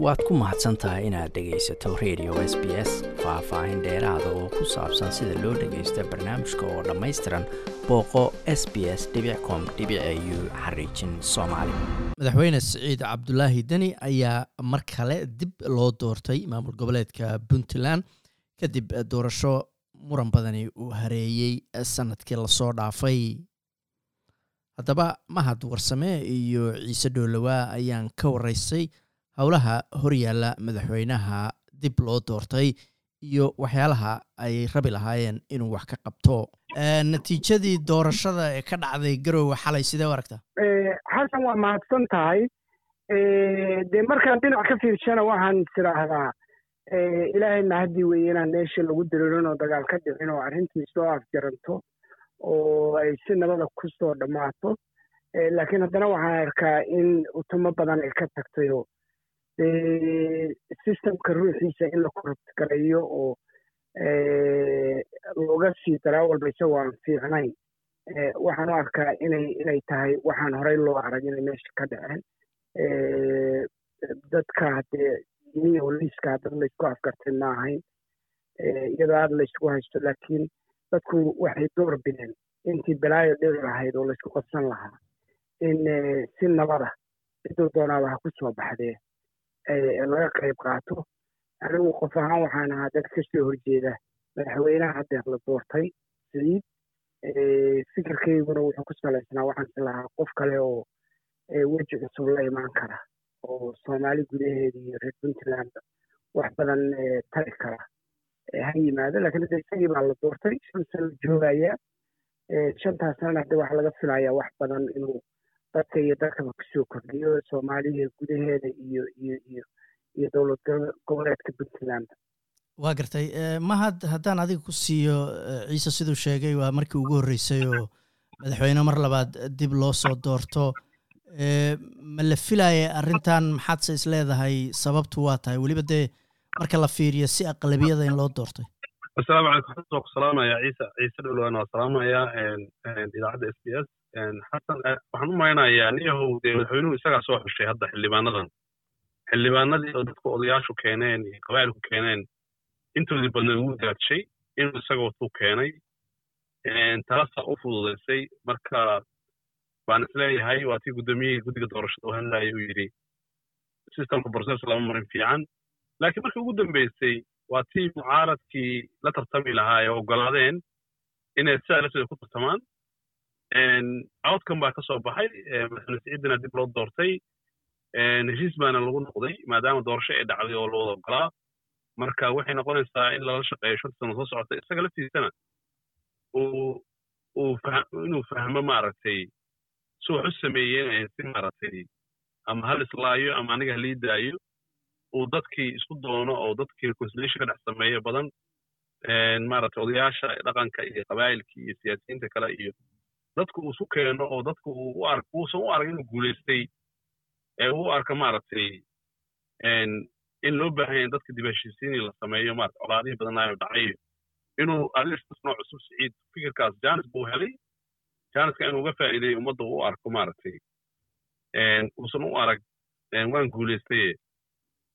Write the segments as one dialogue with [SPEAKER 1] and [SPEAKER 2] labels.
[SPEAKER 1] waad ku mahadsan tahay inaad dhegaysato radio s b s faah-faahin dheeraada oo ku saabsan sida loo dhagaysto barnaamijka oo dhammaystiran booqo s b s com u xariijin soomaali. Madaxweyne siciid cabdulaahi deni ayaa mar kale dib loo doortay maamul goboleedka puntland kadib doorasho muran badani uu hareeyey sannadkii la soo dhaafay. Haddaba mahad warsame iyo ciise dhoolowaa ayaan ka waraystay howlaha horyaalla madaxweynaha dib loo doortay iyo waxyaalaha ay rabi lahaayeen inuu wax ka qabto. Natiijadii doorashada ee ka dhacday garowe xalay sidee u aragtaa?
[SPEAKER 2] Xasan waa mahadsan tahay. Dee markaan dhinac ka fiirshana waxaan tiraahdaa ilaahay mahadii weeye inaan meesha lagu diriirin oo dagaal ka dhicin oo arrintii soo afjaranto oo ay si nabada ku soo dhammaato. Laakiin haddana waxaan arkaa in utumo badan ay ka tagtayoo systemka ruuxiisa in la korobtgareeyo oo looga sii daraa walba isagoo aan fiicnayn waxaan u arkaa inay inay tahay waxaan horey loo arag inay meesha ka dhaceen dadka haddee oo liiska dad laysku afgartay ma ahayn iyadoo aada laysku haysto laakiin dadku waxay door bideen intii balaayo dhici lahayd oo laysku qabsan lahaa in si nabada ciduu doonaaba ha ku soo baxdee laga qayb qaato. Anigu qof ahaan waxaan ahaa dad ka soo horjeeda madaxweynaha haddeer la doortay siciid fikirkayguna wuxuu ku salaysnaa waxaan is lahaa qof kale oo weji cusub la imaan kara oo soomaali gudaheeda iyo reer puntland wax badan tari kara. Ha yimaado lakiin hadda isagii baa la doortay shan sano joogaya shantaas sanana hadda waxaa laga filayaa wax badan inuu dadka iyo dadkaba ku soo kordhiyo soomaaliya gudaheeda iyo iyo iyo iyo dowlad goboleedka puntland
[SPEAKER 1] waa gartay mahad haddaan adiga ku siiyo ciise siduu sheegay waa markii ugu horreysay oo madaxweyne mar labaad dib loo soo doorto ma la filaya arrintan maxaadse is leedahay sababtu waa tahay weliba dee marka la fiiriyo si aqlabiyada in loo doortay
[SPEAKER 3] asalaamu calaykum waa ku salaamaya ciise ciise dhowlowaan waa salaamaya idaacadda s b s waxaan u malaynayaa niyahow dee madaxweynuhu isagaa soo xushay hadda xildhibaanadan. Xildhibaanadii oo dadku odayaashu keeneen iyo qabaa'ilku keeneen intoodii badna ugu daadshay inuu isaga watuu keenay taasaa u fududaysay marka baan is leeyahay waa tii guddoomiyihii guddiga doorashada u hadlayay uu yidhi systemka process lama marin fiican. Laakiin markii ugu dambeysay waa tii mucaaradkii la tartami lahaa ee oggolaadeen inay sidaa lafteeda ku tartamaan outcome baa ka soo baxay madaxweyne siciidina dib loo doortay heshiis baana lagu noqday maadaama doorasho ay dhacday oo lawada oggolaa marka waxay noqonaysaa in lala shaqeeyo shanta sano soo socota isaga laftiisana uu uu inuu fahmo maaragtay si wax u sameeyeen si maaragtay ama hal islaayo ama aniga halii daayo uu dadkii isku doono oo dadkii reconciliation ka dhex sameeyo badan maaragtay odayaasha dhaqanka iyo qabaa'ilkii iyo siyaasiyiinta kale iyo dadku uu isu keeno oo dadku uusan u arag inuu guulaystay ee uu arka maaragtay in loo baahan yahay dadka dib heshiisiinii la sameeyo maarata colaadihii badnaayo dhacayo inuu nooc cusub siciid fikirkaas janis buu helay. Janiska inuu uga faa'iideeyo ummadda uu u arko maaragtay uusan u arag waan guulaystaye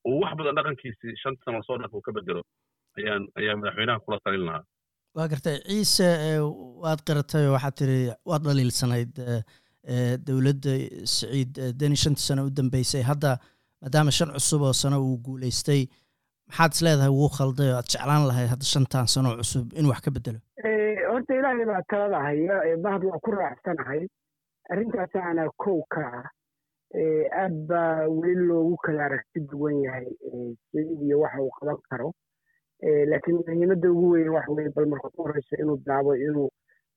[SPEAKER 3] uu wax badan dhaqankiisii shanta sano la soo dhaf uu ka bedelo. Ayaa madaxweynaha kula talin lahaa
[SPEAKER 1] waa gartay ciise waad qiratay waxaad tiri waad dhaliilsanayd dowladda siciid deni shantii sano u dambeysay. Hadda maadaama shan cusub oo sano uu guulaystay maxaad is leedahay wuu khalday oo aad jeclaan lahayd hadda shantan sano cusub in wax ka bedelo
[SPEAKER 2] horta ilaahay baa talada haya mahad waa ku raacsanahay. Arrintaas ana kow ka ah aad baa weli loogu kala aragti duwan yahay siciid iyo waxa uu qaban karo laakiin muhiimadda ugu weyn waxa weye bal marka u horeysa inuu bilaabo inuu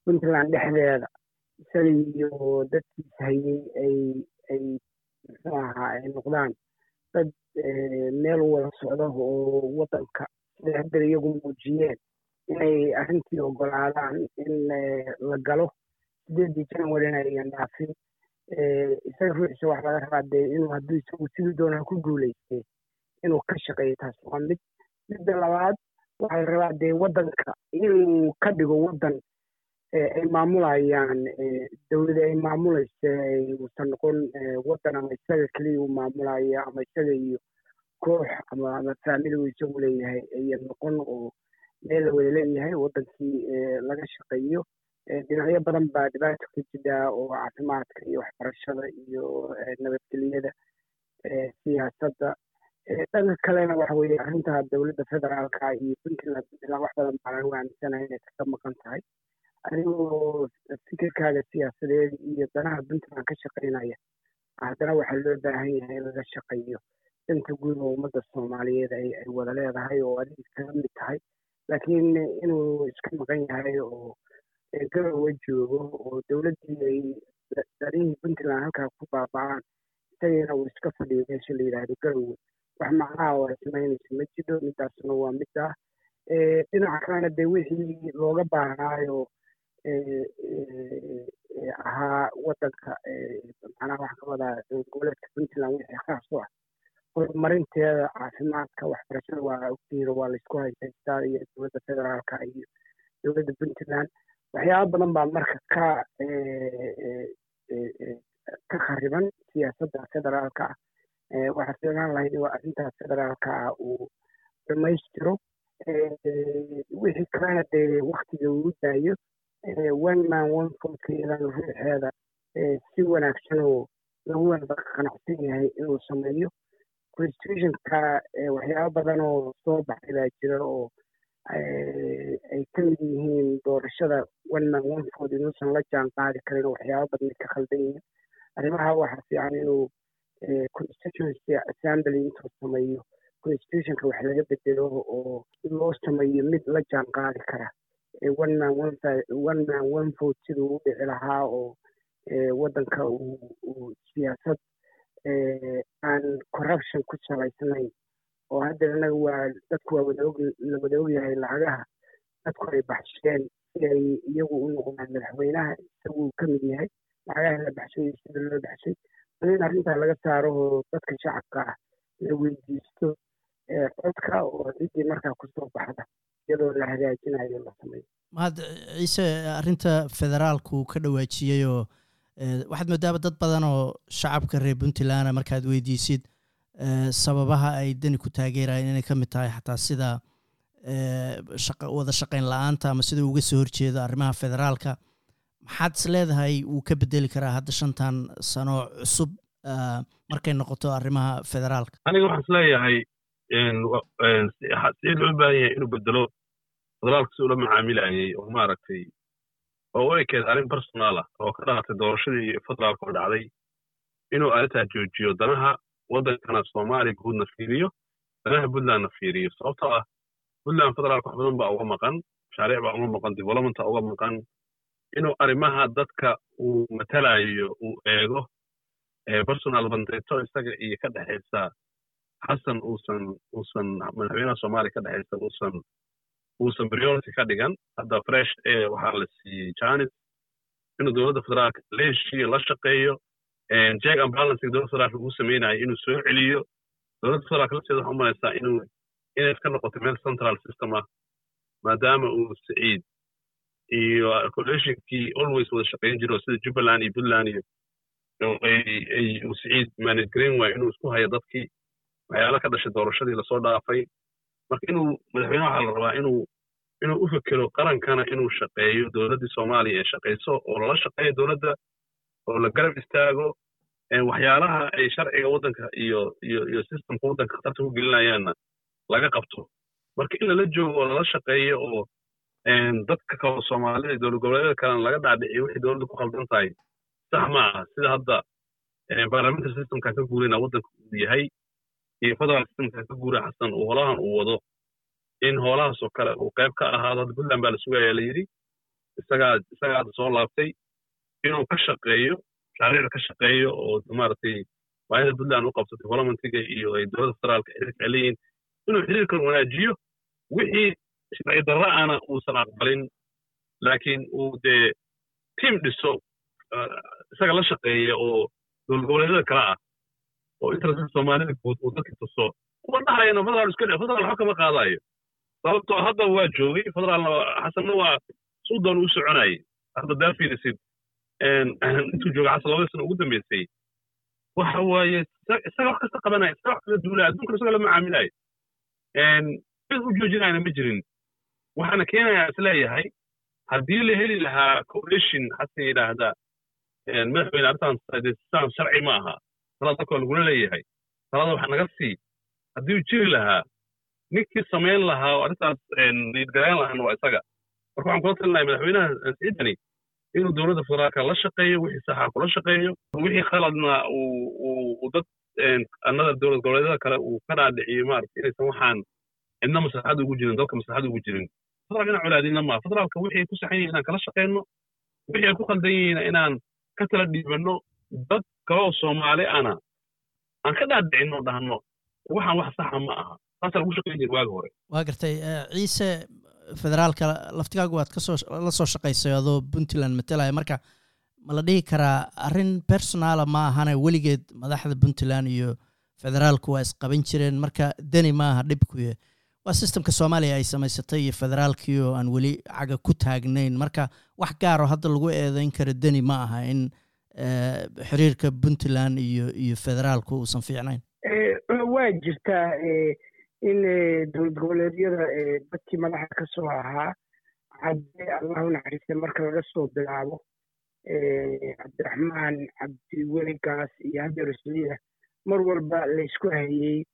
[SPEAKER 2] puntland dhexdeeda isaga iyo dadkiis hayey ay ay ahaa ay noqdaan dad meel wada socdo oo waddanka siday iyagu muujiyeen inay arrintii oggolaadaan in la galo sideedii janwarina ayan dhaafin. Isaga ruuxiisa wax laga rabaa dee inuu hadduu isagu sidii doonaa ku guulaystay inuu ka shaqeeyo taas waa mid midda labaad waxaa la rabaa dee waddanka inuu ka dhigo waddan ay maamulayaan dowladda ay maamulaysa uusan noqon waddan ama isaga keliya uu maamulaya ama isaga iyo koox ama ama faamiligu isagu leeyahay ayan noqon oo meel la wada leeyahay waddankii laga shaqeeyo. Dhinacyo badan baa dhibaato ka jira oo caafimaadka iyo waxbarashada iyo nabadgelyada siyaasadda dhanka kalena waxa weeye arrinta dowladda federaalka iyo puntland puntland wax badan baa lagu aaminsanahay inay kaga maqan tahay adigoo fikirkaaga siyaasadeed iyo danaha puntland ka shaqaynaya haddana waxaa loo baahan yahay in laga shaqeeyo danta guud oo ummadda soomaaliyeed ay wada leedahay oo adiga kaga mid tahay laakiin inuu iska maqan yahay oo garowe joogo oo dowladdii ay darihii puntland halkaa ku baaba'aan isagana uu iska fadhiyo meesha la yidhaahdo garowe wax macnaha oo ay samaynaysa ma jiro midaasna waa mid ah. Dhinaca kalena dee wixii looga baahnaayo ahaa waddanka macnaha waxaa ka wadaa goboleedka puntland wixii khaas u ah. Horumarinteeda caafimaadka waxbarashada waa ogtihiin waa laysku haysaystaa iyo dowladda federaalka iyo dowladda puntland. Waxyaaba badan baa marka ka ka khariban siyaasadda federaalka ah waxaa fiilaan lahayd in arrintaas federaalka ah uu dhammaystiro. Wixii kalena dee waktiga uu daayo one man one votekeedan ruuxeeda si wanaagsan oo lagu wada qanacsan yahay inuu sameeyo. Constitutionka waxyaaba badan oo soo baxay baa jira oo ay ka mid yihiin doorashada one man one vote inuusan la jaan qaadi karin oo waxyaaba badan ka khaldan yihiin. Arrimaha waxaa fiican inuu constituency assembly intuu sameeyo. Constitutionka wax laga bedelo oo loo sameeyo mid la jaan qaadi kara one man one man one vote siduu u dhici lahaa oo waddanka uu siyaasad aan corruption ku salaysnayn oo hadda innaga waa dadku waa wada og la wada ogyahay lacagaha dadku ay baxsheen si ay iyagu u noqdaan madaxweynaha isaguu ka mid yahay. Lacagaha la baxshay iyo sida loo baxshay in arrintaa laga saaro oo dadka shacabka ah la weydiisto codka oo ciddii markaa ku soo baxda iyadoo la hagaajinayo la sameeyo
[SPEAKER 1] mahad ciise arrinta federaalku ka dhawaajiyey oo waxaad moodaaba dad badan oo shacabka reer puntland markaad weydiisid sababaha ay dani ku taageerayeen inay ka mid tahay xataa sida. Wada shaqayn la'aanta ama sida uga soo horjeedo arrimaha federaalka maxaad is leedahay wuu ka bedeli karaa hadda shantan sano cusub markay noqoto arrimaha federaalka?
[SPEAKER 3] Aniga waxaan is leeyahay si loo baahan yahay inuu bedelo federaalka si ula macaamilayay oo maaragtay oo u ekeed arrin personaal ah oo ka dhalatay doorashadii federaalka oo dhacday inuu arrintaa joojiyo danaha waddankana soomaaliya guudna fiiriyo danaha puntlandna fiiriyo. Sababtoo ah puntland federaalka wax badan baa uga maqan mashaariic baa uga maqan developmenta uga maqan inuu arrimaha dadka uu matalayo uu eego personal bandeeto isaga iyo ka dhexaysa xasan uusan uusan madaxweynaha soomaaliya ka dhexaysa uusan uusan priority ka dhigan. Hadda fresh ee waxaa la siiyey janis inuu dowladda federaalka la heshiiyo la shaqeeyo jack and balancing dowladda federaalka uu sameynayo inuu soo celiyo. Dowladda federaalka lafteeda waxaa umalaysaa inuu inay iska noqoto meel central system ah maadaama uu saciid iyo coalitionkii always wada shaqayn jiro sida jubbaland iyo puntland iyo manage gareyn waayo inuu isku hayo dadkii waxyaala ka dhashay doorashadii la soo dhaafay. Marka inuu madaxweynaha waxaa la rabaa inuu inuu u fekero qarankana inuu shaqeeyo dowladdii soomaaliya ee shaqayso oo lala shaqeeyo dowladda oo la garab istaago waxyaalaha ay sharciga waddanka iyo iyo iyo systemka waddanka khatarta ku gelinayaanna laga qabto. Marka in lala joogo oo lala shaqeeyo oo dadka kale soomaalida iyo dowlad goboleedyada kalena laga dhaadhiciyo wixii dowladda ku khaldan tahay sax ma aha sida hadda parliamentary systemka ka guurayna waddanka uu yahay iyo federal systemka ka guura xasan uu holahan uu wado in hoolahaasoo kale uu qayb ka ahaado hadda puntland baa la sugaya la yidhi isagaa isagaa hadda soo laabtay inuu ka shaqeeyo mashaariicda ka shaqeeyo oo maaragtay baahida puntland u qabto developmentiga iyo ay dowladda federaalka xiriirka leeyihiin inuu xiriirkan wanaajiyo wixii sharci darra'ana uusan aqbalin laakiin uu dee tiam dhiso isaga la shaqeeya oo dowlad goboleedyada kale ah oo interest soomaalida guud uu dadka tuso kuwa dhahayana federal iska dhe federal waxba kama qaadayo. Sababtoo hadda waa joogay federaalna xasanna waa suu doon u soconayay hadda daa fiirisid intuu joogay xasan labada sano ugu dambeysay. Waxa waaye isaga wax kasta qabanaya isaga wax kala duulaya adduunkan isaga la macaamilayo cid u joojinayna ma jirin waxaana keenayaa is leeyahay haddii la heli lahaa coalition hase yidhaahda madaxweyne arrintan sidaan sharci ma aha. Talada dalkoo lagula leeyahay. Talada wax naga sii haddii uu jiri lahaa ninkii samayn lahaa oo arrintaas liidgarayn lahaana waa isaga. Marka waxaan kula talinahay madaxweynaha siciidani inuu dowladda federaalka la shaqeeyo wixii saxa kula shaqeeyo wixii khaladna uu dad annada dowlad goboleedyada kale uu ka dhaadhiciyo maarata inaysan waxaan cidna maslaxad ugu jirin dalka maslaxad ugu jirin federaalka inaan colaadina maa federaalka wixii ku saxan inaan kala shaqeyno wixii ay ku khaldan yihiin inaan ka tala dhiibanno dad kaloo soomaali ana aan ka dhaadhicinno dhahno waxaan wax saxa ma aha taasaa lagu shaqeyn jira waagi hore
[SPEAKER 1] waa gartay ciise federaalka laftigaagu waad ka soo la soo shaqaysay adoo puntland matalaya marka ma la dhihi karaa arrin personaala ma ahane weligeed madaxda puntland iyo federaalku waa isqaban jireen marka deni ma aha dhibkuye waa sistemka soomaaliya ay samaysatay iyo federaalkii oo aan weli caga ku taagnayn. Marka wax gaaro hadda lagu eedeyn karo deni ma aha in xiriirka puntland iyo iyo federaalku uusan fiicnayn.
[SPEAKER 2] Waa jirtaa in dowlad goboleedyada dadkii madaxa ka soo ahaa cabdi allahu naxariiste marka laga soo bilaabo cabdiraxmaan cabdiweligaas iyo hadeer siciida mar walba laysku hayey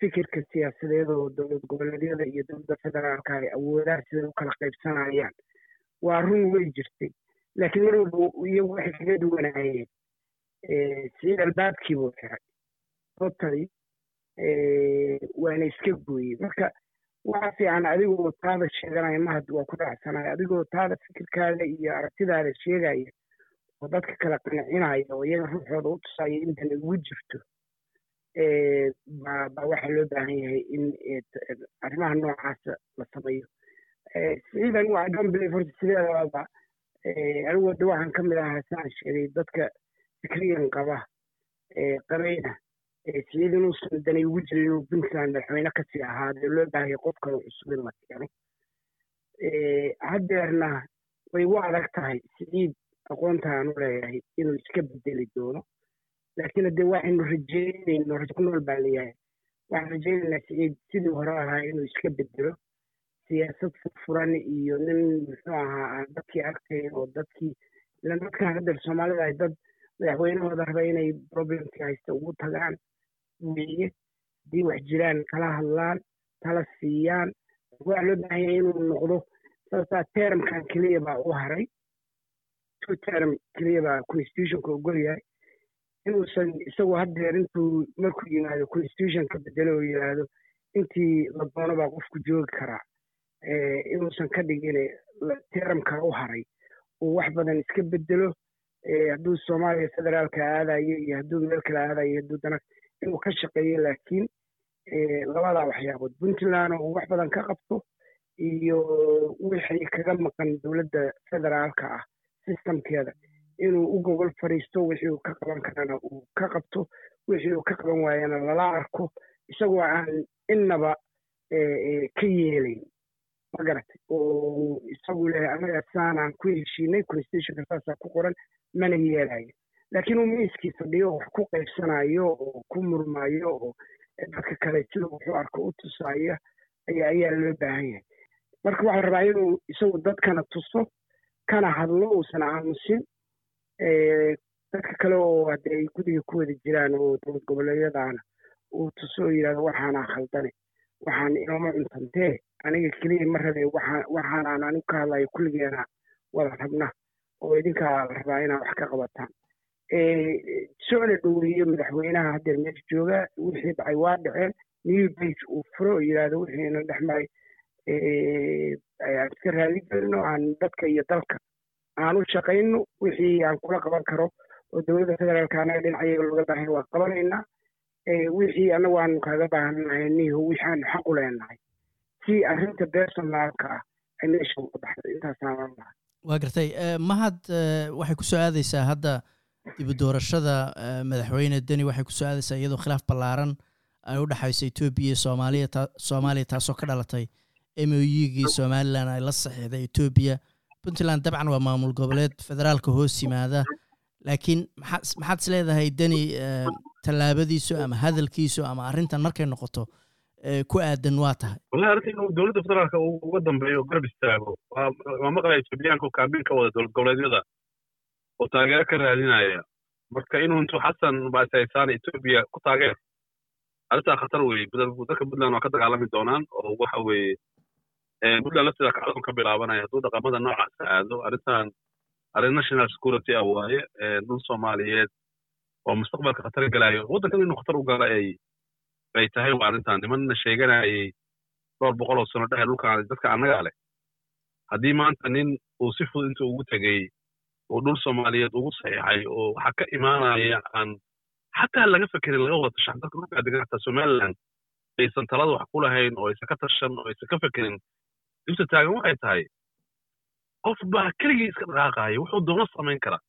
[SPEAKER 2] fikirka siyaasadeed oo dowlad goboleedyada iyo dowladda federaalka ay awoodaan siday u kala qaybsanayaan waa run way jirtay. Laakiin mar walba iyagu waxay kaga duwanaayeen siciid albaabkii buu xiray. Totally waana iska gooyey. Marka waxa fiican adigoo taada sheeganaya mahad waa ku dhacsanayo adigoo taada fikirkaada iyo aragtidaada sheegaya oo dadka kala qancinaya oo iyaga ruuxooda u tusaya intan ugu jirto baa waxaa loo baahan yahay in arrimaha noocaasa la sameeyo. Siciid anigu i don't believe horta sideedaba anigu wada waxaan ka mid ahaa saan sheegay dadka fikriyan qaba qabayna siciid inuusan danay ugu jirin inuu puntland madaxweyne ka sii ahaadee loo baahaya qof kale cusub in la keeno. Haddeerna way u adag tahay siciid aqoonta aan u leeyahay inuu iska bedeli doono laakiin haddee waxaynu rajeynayno rajo ku nool baa leeyahay waxaan rajeynaynaa siciid sidii hore ahaa inuu iska bedelo siyaasad furfuran iyo nin muxuu ahaa aan dadkii arkayn oo dadkii ilan dadkan haddeer soomaalida ay dad madaxweynahooda raba inay problemkii haysta ugu tagaan weeye haddii wax jiraan kala hadlaan tala siiyaan waa loo baahan yahay inuu noqdo saasaa termkan keliya baa u haray two term keliya baa constitutionka ogol yahay inuusan isagu haddeer intuu markuu yimaado constitution ka bedelo oo yidhaahdo intii la doono baa qofku joogi karaa. Inuusan ka dhigin termka u haray uu wax badan iska bedelo. Hadduu soomaaliya federaalka aadayo iyo hadduu meel kale aadayo hadduu dana inuu ka shaqeeyo laakiin labadaa waxyaabood puntland oo wax badan ka qabto iyo wixii kaga maqan dowladda federaalka ah systemkeeda inuu u gogol fadhiisto wixii uu ka qaban karana uu ka qabto wixii uu ka qaban waayana lala arko isagoo aan innaba ka yeelayn ma garatay? Oo isagu lehay anaga saanaan ku heshiinay constitutionka saasaa ku qoran mana yeelayo. Laakiin uu miiskii fadhiyo wax ku qaybsanayo oo ku murmayo oo dadka kale sida wuxuu arko u tusaya ayaa ayaa loo baahan yahay. Marka waxaa rabaa inuu isagu dadkana tuso kana hadlo uusan aamusin dadka kale oo hadde ay gudiga ku wada jiraan oo dowlad goboleedyadaana uu tuso oo yidhahdo waxaanaa khaldane waxaan inooma cuntantee aniga keliya ma rabe waxaanaan anigu ka hadlayo kulligeena wada rabna oo idinkaa la rabaa inaa wax ka qabataan. Socda dhoweeyo madaxweynaha haddeer meesha jooga wixii dhacay waa dhaceen new bage uu furo oo yidhaahdo wixiina dhex maray aan iska raali gelino aan dadka iyo dalka aan u shaqayno wixii aan kula qaban karo oo dowladda federaalka anaga dhinacayaga looga baahan waa qabanaynaa wixii annagu aanu kaaga baahannahay niho wixii aanu u leenahay. Si arrinta personaalka ah ay meesha uga baxdo intaasaan lahay
[SPEAKER 1] waa gartay mahad waxay ku soo aadaysaa hadda dibu doorashada madaxweyne deni waxay ku soo aadaysaa iyadoo khilaaf ballaaran ay u dhexayso etoobiya iyo soomaaliya soomaaliya taasoo ka dhalatay m o ugii somalilan ay la saxiixday etoobiya puntland dabcan waa maamul goboleed federaalka hoos yimaada. Laakiin maxaad is leedahay deni tallaabadiisu ama hadalkiisu ama arrintan markay noqoto ku aadan waa tahay?
[SPEAKER 3] Wallahi arrinta inuu dowladda federaalka uga dambeeyo garab istaago. Waa maqlaya etoobiyaanka kaabiin ka wada dowlad goboleedyada oo taageero ka raadinaya. Marka inuu intuu xasan baasaysaana etoobiya ku taageer arrintaa khatar weeye dadka puntland waa ka dagaalami doonaan oo waxa weeye puntland lafteeda kacdoon ka bilaabanaya hadduu dhaqamada noocaasa aado arrintan arrin national security ah waaye dhul soomaaliyeed oo mustaqbalka khatar galayo waddankan inuu khatar u gala ay ay tahay waa arrintan nimanna sheeganayay dhowr boqol oo sano dhexe dhulkan dadka annagaa leh haddii maanta nin uu si fudud intuu ugu tegey oo dhul soomaaliyeed ugu saxiixay oo waxaa ka imaanaya aan xataa laga fekerin laga wada tashan dadka dhulkaa degan xataa somaliland aysan talada wax ku lahayn oo aysan ka tashan oo aysan ka fekerin dhibta taagan waxay tahay qof baa keligii iska dhaqaaqaya wuxuu doono samayn karaa.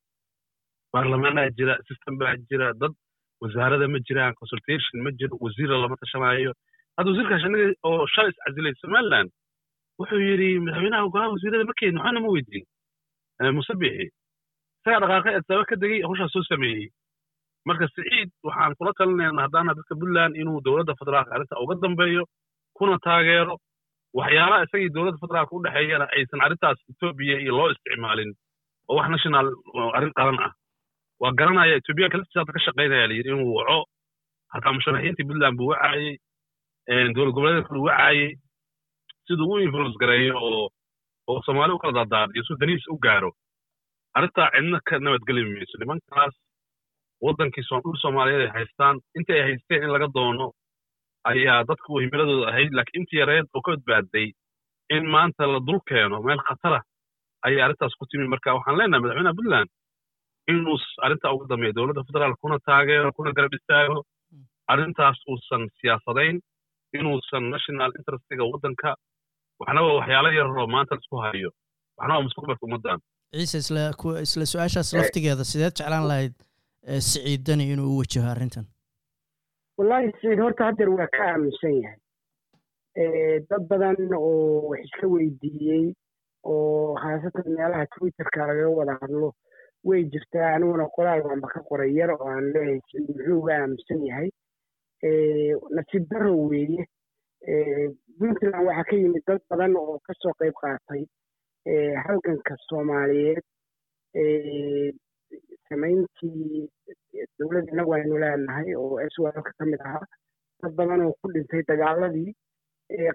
[SPEAKER 3] Baarlamaanaa jira system baa jira dad wasaarada ma jiraan consultation ma jiro wasiira lama tashanaayo hadda wasiirkaas anaga oo shalay is casilay somaliland wuxuu yidhi madaxweynaha golaha wasiirada ma keenin waxaana ma weydiin. Musabixi isagaa dhaqaaqay adsaaba ka degay hawshaas soo sameeyey. Marka siciid waxaan kula talinayna haddaana dadka puntland inuu dowladda federaalka arrinta uga dambeeyo kuna taageero waxyaalaha isagii dowladda federaalka u dhexeeyana aysan arrintaas etoobiya iyo loo isticmaalin oo wax national arrin qaran ah. Waa garanaya etoobiyaanka laftiisa hadda ka shaqaynaya layidhi inuu waco. Hataa musharaxiintii puntland buu wacaayey dowlad goboleedka buu wacaayey siduu u influence gareeyo oo oo soomaali u kala daadaadiyo suu daniis u gaaro arrintaa cidna ka nabadgeli mayso. Nimankaas waddankii dhul soomaaliyeed ay haystaan inta ay haysteen in laga doono ayaa dadku himiladooda ahayd laakiin intii yareed oo ka badbaaday in maanta la dul keeno meel khatara ayay arrintaas ku timi. Marka waxaan leenahay madaxweynaha puntland inuu arrintaa uga dambeeyo dowladda federaalka kuna taageero kuna garab istaago arrintaas uusan siyaasadayn inuusan national interestiga waddanka waxnaba waxyaalo yaroo maanta la isku hayo waxnaba mustaqbalka ummaddan
[SPEAKER 1] ciise isla isla su'aashaas laftigeeda sideed jeclaan lahayd siciidani inuu u wajaho arrintan
[SPEAKER 2] wallaahi siciid horta haddeer waa ka aaminsan yahay dad badan oo wax iska weydiiyey oo khaasatan meelaha twitterka lagaga wada hadlo way jirtaa aniguna qoraal baanba ka qoray yar oo aan leeyahay siciid muxuu uga aaminsan yahay? Nasiib darro weeye. Puntland waxaa ka yimid dad badan oo ka soo qayb qaatay halganka soomaaliyeed samayntii dowladda innagu aynu leenahay oo swalka ka mid ahaa dad badan oo ku dhintay dagaaladii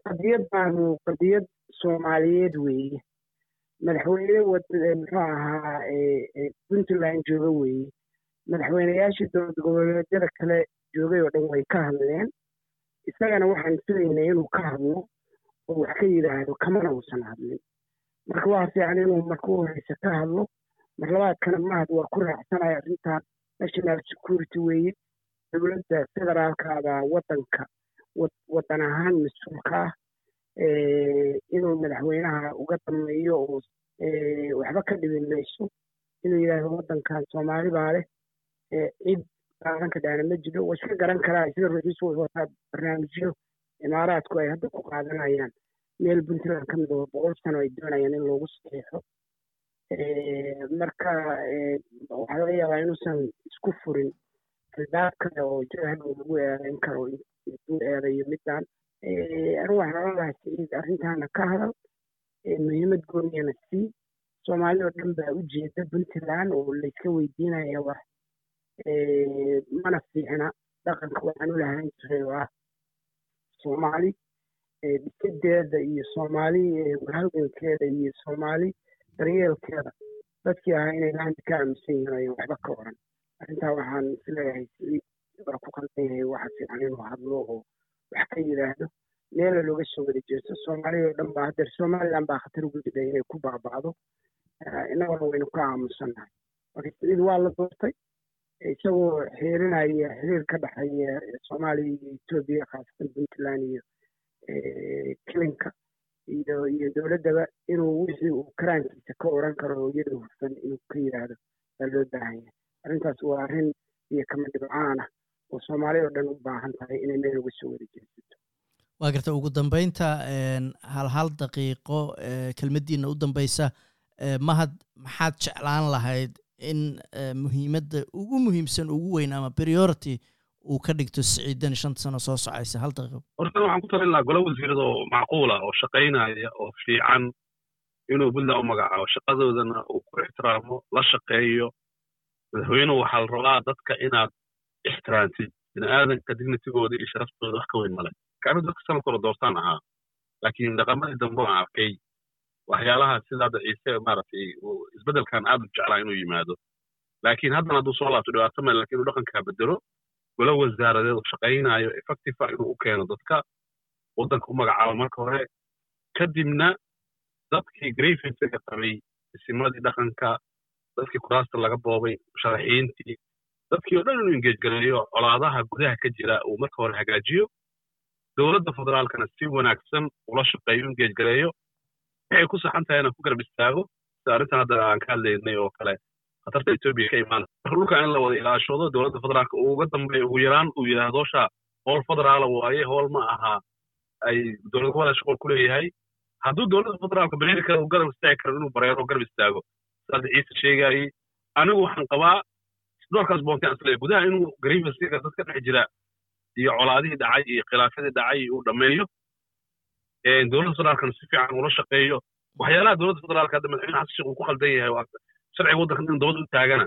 [SPEAKER 2] qadiyad baanu qadiyad soomaaliyeed weeye. Madaxweyne muxuu ahaa puntland jooga weeye. Madaxweyneyaashii dowlad goboleedyada kale joogay oo dhan way ka hadleen. Isagana waxaan filaynay inuu ka hadlo oo wax ka yidhaahdo kamana uusan hadlin. Marka waa fiican inuu marka u horeysa ka hadlo mar labaadkana mahad waa ku raacsanaya arrintan national security weeye dowladda federaalkaabaa waddanka waddan ahaan mas'uulka ah inuu madaxweynaha uga dameeyo oo waxba ka dhibin mayso inuu yidhaahdo waddankan soomaali baa leh cid qaadan dhaana ma jiro waa iska garan karaa sida ra'iisul wuxuu wataa barnaamijyo imaaraadku ay hadda ku qaadanayaan. Meel puntland ka mid oo boqol sano ay doonayaan in loogu saxiixo marka waxaa laga yaabaa inuusan isku furin albaab kale oo jahlow lagu eedayn karo intuu eedayo middan anigu waxaan oran lahaa siciid arrintaana ka hadal muhiimad gooniyana sii. Soomaali oo dhan baa u jeeda puntland oo layska weydiinaya wax mana fiicna dhaqanka waxaan u lahaan jiray oo ah soomaali dhisadeeda iyo soomaali halgankeeda iyo soomaali daryeelkeeda dadkii ahaa inay laanta ka aaminsan yihiin ayan waxba ka oran arrintaa waxaan is leeyahay siciid waa ku qaldan yahay waxa fiican inuu hadlo oo wax ka yidhaahdo. Meela looga soo wada jeesto soomaaliya oo dhan baa haddeer somaliland baa khatar ugu jira inay ku baaba'do. Innaguna waynu ka aamusannahay marka siciid waa la doortay isagoo xeerinaya xiriir ka dhexeeya soomaaliya iyo etoobiya khaasatan puntland iyo kilinka iyo iyo dowladdaba inuu wixii uu karaankiisa ka oran karo oo iyada hufan inuu ka yidhaahdo baa loo baahan yahay arrintaas waa arrin iyo kama dhibcaan ah oo soomaaliya oo dhan u baahan tahay inay meel uga soo wada jeesato.
[SPEAKER 1] Waa garta ugu dambeynta hal hal daqiiqo kelmaddiina u dambeysa mahad maxaad jeclaan lahayd
[SPEAKER 4] in muhiimadda ugu muhiimsan ugu weyn ama priority uu ka dhigto siciidan shanta sano soo socaysa. Hal daqiiqo.
[SPEAKER 3] Horta waxaan ku talin lahaa golo wasiirada oo macquula oo shaqaynaya oo fiican inuu puntland u magacaabo. Shaqadoodana uu ku ixtiraamo la shaqeeyo madaxweynuhu waxaa la rabaa dadka inaad ixtiraantid. Bini aadanka dignitigooda iyo sharaftooda wax ka weyn male kaanu dadka sanadka hore doortaan ahaa. Laakiin dhaqamadii dambe aan arkay waxyaalaha sida hadda ciise maaragtay isbeddelkan aad u jeclaa inuu yimaado. Laakiin haddana hadduu soo laabto dhibaato male laakiin inuu dhaqankaa bedelo golo wasaaradeed oo shaqaynayo effectiva inuu u keeno dadka waddanka u magacaabo marka hore kadibna dadkii grievansiga qabay isimadii dhaqanka dadkii kuraasta laga boobay sharaxiintii dadkii oo dhan inuu engage gareeyo colaadaha gudaha ka jira uu marka hore hagaajiyo dowladda federaalkana si wanaagsan ula shaqeeyo engage gareeyo waxay ku saxan tahay inaan ku garab istaago sida arrintan hadda aan ka hadlaynay oo kale khatarta etoobiya ka imaana dhulka in la wada ilaashado dowladda federaalka uga dambeeyo ugu yaraan uu yidhaahdo sha howl federaala waaye howl ma aha ay dowlad goboleed shaqol ku leeyahay. Hadduu dowladda federaalka bareeri kara uu garab istaagi karo inuu bareero garab istaago saada ciise sheegayay anigu waxaan qabaa doorkaas boontaan is leeyahay gudaha inuu grievansiga dadka dhex jira iyo colaadihii dhacay iyo khilaafyadii dhacay uu dhammeeyo dowladda federaalkana si fiican ula shaqeeyo. Waxyaalaha dowladda federaalka hadda madaxweyne xasan sheekh uu ku qaldan yahay sharciga waddanka in dabad u taagana.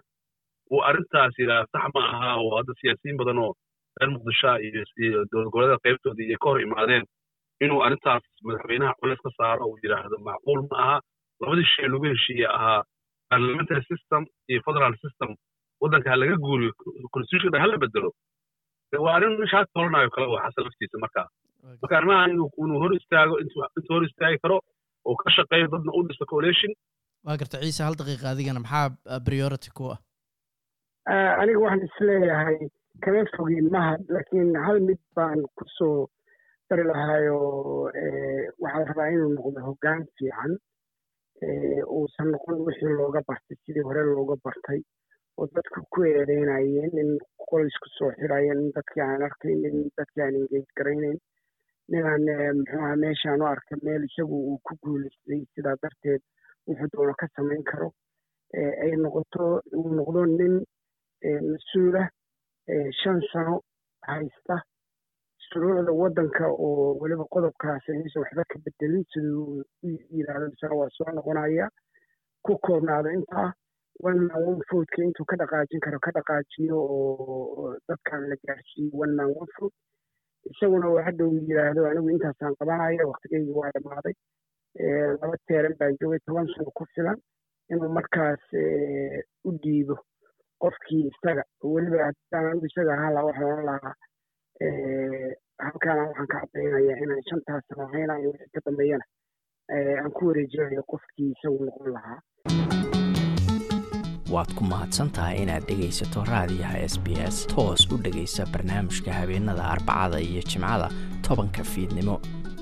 [SPEAKER 3] Uu arrintaas yidhaha sax ma aha oo hadda siyaasiyiin badan oo reer muqdisho iyo dowlad goboleeda qaybtooda iyo ka hor imaadeen inuu arrintaas madaxweynaha culeys ka saaro uu yidhaahdo macquul ma aha. Labadii shay lagu heshiiye ahaa parliamentary system iyo federal system. Waddanka ha laga guuriyo constitution ha la bedelo waa arrin ishaas tolanayo kale waa xasan laftiisa markaa marka arrimahan inuu hor istaago intuu hor istaagi karo oo ka shaqeeyo dadna u dhiso coalition
[SPEAKER 4] waa garta ciise hal daqiiqa adigana maxaa priority ku ah?
[SPEAKER 2] Aniga waxaan is leeyahay kama fogin mahad laakiin hal mid baan ku soo dari lahaayoo waxaa la rabaa inuu noqdo hoggaan fiican uusan noqon wixii looga bartay sidii hore looga bartay oo dadku ku eedeynayeen in qolisku soo xirayeen in dadkii aan arkayn in dadkii aan engage garaynayn ninaan muxuuha meeshaan u arkay meel isagu uu ku guulaystay sidaa darteed wuxuu doono ka samayn karo ay noqoto uu noqdo nin mas'uulah shan sano haysta shuruucda waddanka oo weliba qodobkaas aysan waxba ka bedelin siduu u yidhaahdo isana waa soo noqonaya ku koobnaado intaa one man one foodka intuu ka dhaqaajin karo ka dhaqaajiyo oo dadkan la gaarsiiyo one man one food isaguna oo hadda uu yidhaahdo anigu intaasaan qabanaya waktigayga waa dhammaaday laba teeran baan joogay toban sano ku filan inuu markaas u dhiibo qofkii isaga. Weliba haddaan anigu isaga ahaa waxaan oran lahaa halkaana waxaan ka caddaynaya inaan shantaas sano haynayo wixii ka dambeeyana aan ku wareejinayo qofkii isagu noqon lahaa.
[SPEAKER 1] Waad ku mahadsan tahay inaad dhegaysato raadiyaha s b s toos u dhegaysa barnaamijka habeenada arbacada iyo jimcada tobanka fiidnimo